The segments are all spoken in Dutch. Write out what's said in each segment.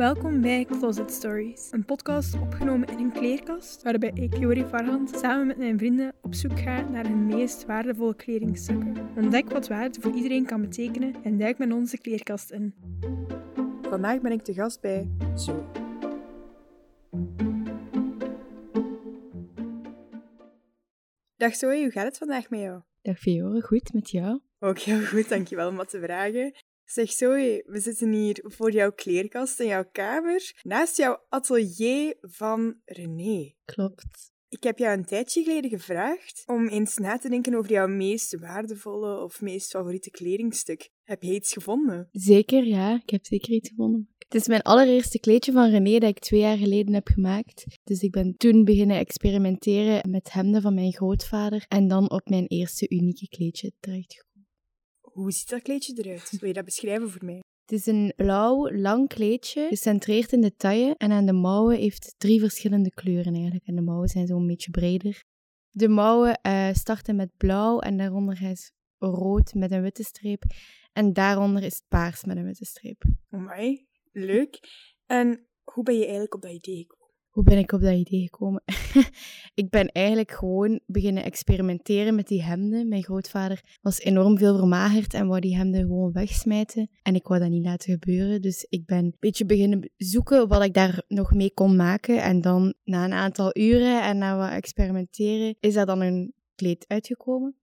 Welkom bij Closet Stories, een podcast opgenomen in een kleerkast, waarbij ik, Jori Farhand, samen met mijn vrienden op zoek ga naar hun meest waardevolle kledingstukken. Ontdek wat waarde voor iedereen kan betekenen en duik met onze kleerkast in. Vandaag ben ik te gast bij Zo. Dag Zoe, hoe gaat het vandaag met jou? Dag Fiore, goed met jou? Ook heel goed, dankjewel om wat te vragen. Zeg Zoe, we zitten hier voor jouw kleerkast in jouw kamer, naast jouw atelier van René. Klopt. Ik heb jou een tijdje geleden gevraagd om eens na te denken over jouw meest waardevolle of meest favoriete kledingstuk. Heb je iets gevonden? Zeker, ja. Ik heb zeker iets gevonden. Het is mijn allereerste kleedje van René dat ik twee jaar geleden heb gemaakt. Dus ik ben toen beginnen experimenteren met hemden van mijn grootvader en dan op mijn eerste unieke kleedje terechtgekomen. Hoe ziet dat kleedje eruit? Wil je dat beschrijven voor mij? Het is een blauw, lang kleedje, gecentreerd in de taille. En aan de mouwen heeft drie verschillende kleuren eigenlijk. En de mouwen zijn zo'n beetje breder. De mouwen uh, starten met blauw en daaronder is rood met een witte streep. En daaronder is het paars met een witte streep. Amai, leuk. En hoe ben je eigenlijk op dat idee gekomen? Hoe ben ik op dat idee gekomen? ik ben eigenlijk gewoon beginnen experimenteren met die hemden. Mijn grootvader was enorm veel vermagerd en wou die hemden gewoon wegsmijten. En ik wou dat niet laten gebeuren. Dus ik ben een beetje beginnen zoeken wat ik daar nog mee kon maken. En dan na een aantal uren en na wat experimenteren, is daar dan een kleed uitgekomen.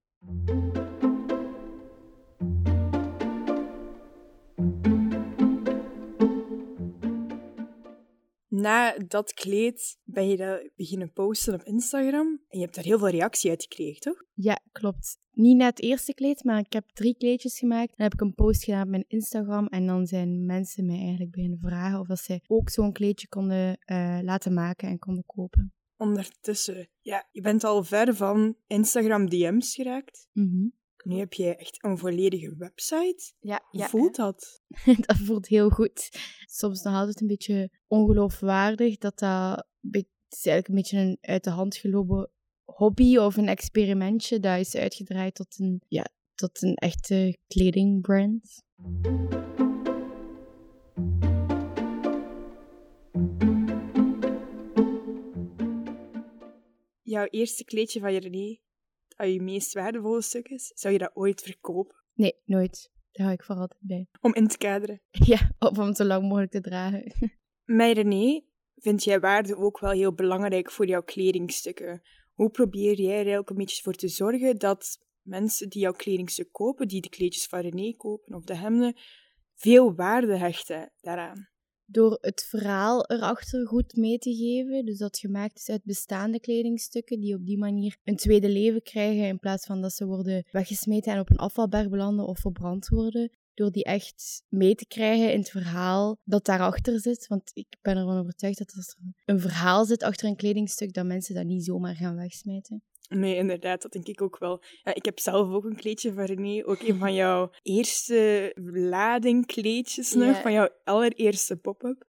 Na dat kleed ben je dat beginnen posten op Instagram. En je hebt daar heel veel reactie uit gekregen, toch? Ja, klopt. Niet net het eerste kleed, maar ik heb drie kleedjes gemaakt. Dan heb ik een post gedaan op mijn Instagram. En dan zijn mensen mij eigenlijk beginnen vragen of dat zij ook zo'n kleedje konden uh, laten maken en konden kopen. Ondertussen, ja, je bent al ver van Instagram DM's geraakt. Mm nu heb je echt een volledige website. Ja, Hoe ja. voelt dat? dat voelt heel goed. Soms nog altijd een beetje ongeloofwaardig dat dat het is eigenlijk een beetje een uit de hand gelopen hobby of een experimentje dat is uitgedraaid tot een, ja, tot een echte kledingbrand. Jouw eerste kleedje van René dat je meest waardevolle stuk is, zou je dat ooit verkopen? Nee, nooit. Daar hou ik voor altijd bij. Om in te kaderen? Ja, of om zo lang mogelijk te dragen. Met René vind jij waarde ook wel heel belangrijk voor jouw kledingstukken. Hoe probeer jij er eigenlijk een beetje voor te zorgen dat mensen die jouw kledingstuk kopen, die de kleedjes van René kopen of de hemden, veel waarde hechten daaraan? Door het verhaal erachter goed mee te geven. Dus dat gemaakt is uit bestaande kledingstukken die op die manier een tweede leven krijgen in plaats van dat ze worden weggesmeten en op een afvalberg belanden of verbrand worden. Door die echt mee te krijgen in het verhaal dat daarachter zit. Want ik ben ervan overtuigd dat er een verhaal zit achter een kledingstuk dat mensen dat niet zomaar gaan wegsmijten. Nee, inderdaad, dat denk ik ook wel. Ja, ik heb zelf ook een kleedje van René, ook een van jouw eerste lading kleedjes nog, van jouw allereerste pop-up.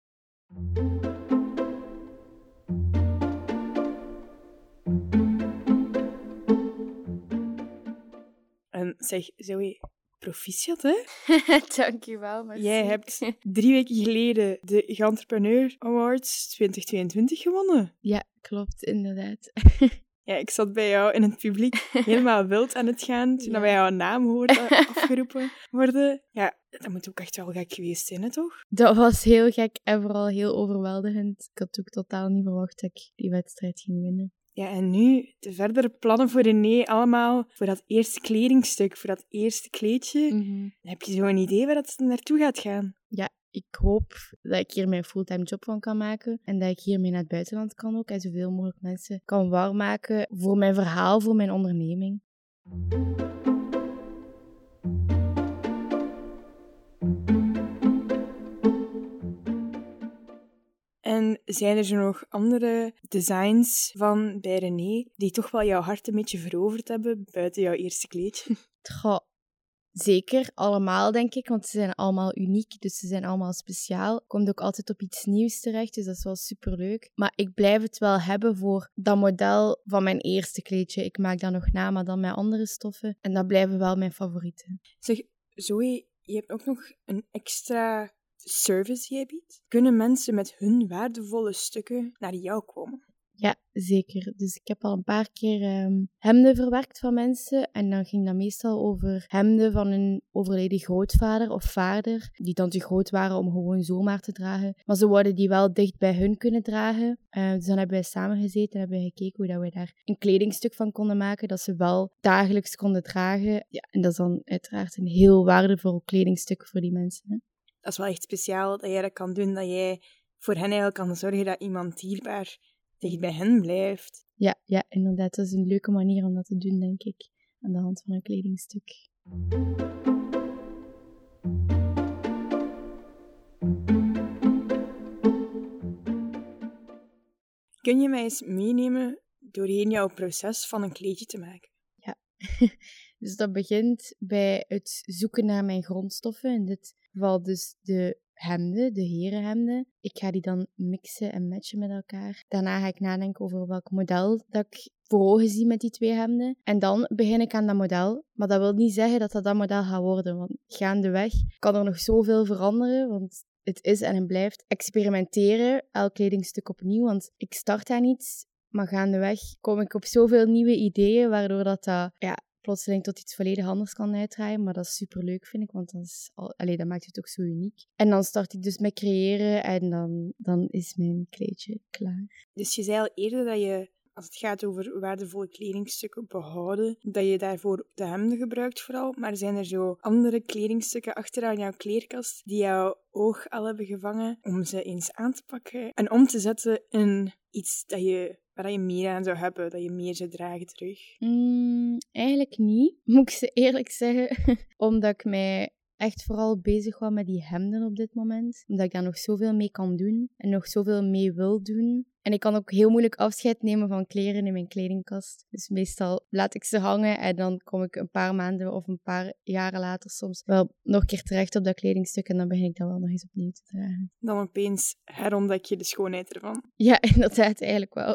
En zeg, Zoe, proficiat, hè? Dankjewel, merci. Jij hebt drie weken geleden de Entrepreneur Awards 2022 gewonnen. Ja, klopt, inderdaad. Ja, ik zat bij jou in het publiek helemaal wild aan het gaan toen ja. wij jouw naam hoorden afgeroepen worden. Ja, dat moet ook echt wel gek geweest zijn, hè, toch? Dat was heel gek en vooral heel overweldigend. Ik had ook totaal niet verwacht dat ik die wedstrijd ging winnen. Ja, en nu de verdere plannen voor René allemaal voor dat eerste kledingstuk, voor dat eerste kleedje. Mm -hmm. Heb je zo een idee waar dat naartoe gaat gaan? Ja, ik hoop dat ik hier mijn fulltime job van kan maken en dat ik hiermee naar het buitenland kan ook en zoveel mogelijk mensen kan warm maken voor mijn verhaal, voor mijn onderneming. En zijn er nog andere designs van bij René die toch wel jouw hart een beetje veroverd hebben, buiten jouw eerste kleedje? Goh, zeker, allemaal denk ik, want ze zijn allemaal uniek, dus ze zijn allemaal speciaal. Komt ook altijd op iets nieuws terecht, dus dat is wel superleuk. Maar ik blijf het wel hebben voor dat model van mijn eerste kleedje. Ik maak dat nog na, maar dan met andere stoffen. En dat blijven wel mijn favorieten. Zeg, Zoe, je hebt ook nog een extra service die jij biedt, kunnen mensen met hun waardevolle stukken naar jou komen. Ja, zeker. Dus ik heb al een paar keer ehm, hemden verwerkt van mensen. En dan ging dat meestal over hemden van een overleden grootvader of vader. Die dan te groot waren om gewoon zomaar te dragen. Maar ze worden die wel dicht bij hun kunnen dragen. Uh, dus dan hebben wij samen gezeten en hebben gekeken hoe dat we daar een kledingstuk van konden maken. Dat ze wel dagelijks konden dragen. Ja, en dat is dan uiteraard een heel waardevol kledingstuk voor die mensen. Hè. Dat is wel echt speciaal dat jij dat kan doen. Dat jij voor hen eigenlijk kan zorgen dat iemand dierbaar dicht bij hen blijft. Ja, ja, inderdaad. Dat is een leuke manier om dat te doen, denk ik. Aan de hand van een kledingstuk. Kun je mij eens meenemen doorheen jouw proces van een kleedje te maken? Ja, dus dat begint bij het zoeken naar mijn grondstoffen. In dit geval dus de hemden, de herenhemden. Ik ga die dan mixen en matchen met elkaar. Daarna ga ik nadenken over welk model dat ik voor ogen zie met die twee hemden. En dan begin ik aan dat model. Maar dat wil niet zeggen dat dat dat model gaat worden. Want gaandeweg kan er nog zoveel veranderen. Want het is en het blijft experimenteren, elk kledingstuk opnieuw. Want ik start aan iets, maar gaandeweg kom ik op zoveel nieuwe ideeën, waardoor dat, dat ja, plotseling tot iets volledig anders kan uitdraaien. Maar dat is super leuk, vind ik, want dat, is al, dat maakt het ook zo uniek. En dan start ik dus met creëren en dan, dan is mijn kleedje klaar. Dus je zei al eerder dat je, als het gaat over waardevolle kledingstukken behouden, dat je daarvoor de hemden gebruikt vooral. Maar zijn er zo andere kledingstukken achteraan jouw kleerkast die jouw oog al hebben gevangen om ze eens aan te pakken en om te zetten in iets dat je waar je meer aan zou hebben, dat je meer zou dragen terug? Mm, eigenlijk niet, moet ik ze eerlijk zeggen. Omdat ik mij echt vooral bezig was met die hemden op dit moment. Omdat ik daar nog zoveel mee kan doen en nog zoveel mee wil doen. En ik kan ook heel moeilijk afscheid nemen van kleren in mijn kledingkast. Dus meestal laat ik ze hangen en dan kom ik een paar maanden of een paar jaren later soms wel nog een keer terecht op dat kledingstuk en dan begin ik dat wel nog eens opnieuw te dragen. Dan opeens herontdek je de schoonheid ervan. Ja, inderdaad, eigenlijk wel.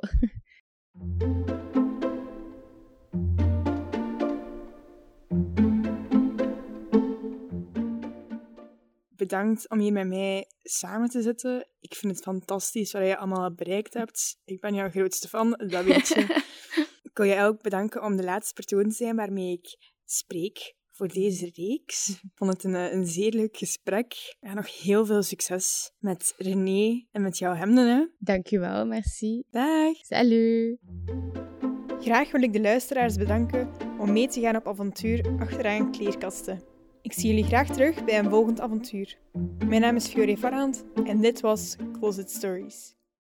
Bedankt om hier met mij samen te zitten. Ik vind het fantastisch wat je allemaal bereikt hebt. Ik ben jouw grootste fan, dat weet je. ik wil je ook bedanken om de laatste persoon te zijn waarmee ik spreek voor deze reeks. Ik vond het een, een zeer leuk gesprek. En nog heel veel succes met René en met jouw hemden. Hè? Dankjewel, merci. Dag. Salut. Graag wil ik de luisteraars bedanken om mee te gaan op avontuur achteraan kleerkasten. Ik zie jullie graag terug bij een volgend avontuur. Mijn naam is Fiore Farhand en dit was Closet Stories.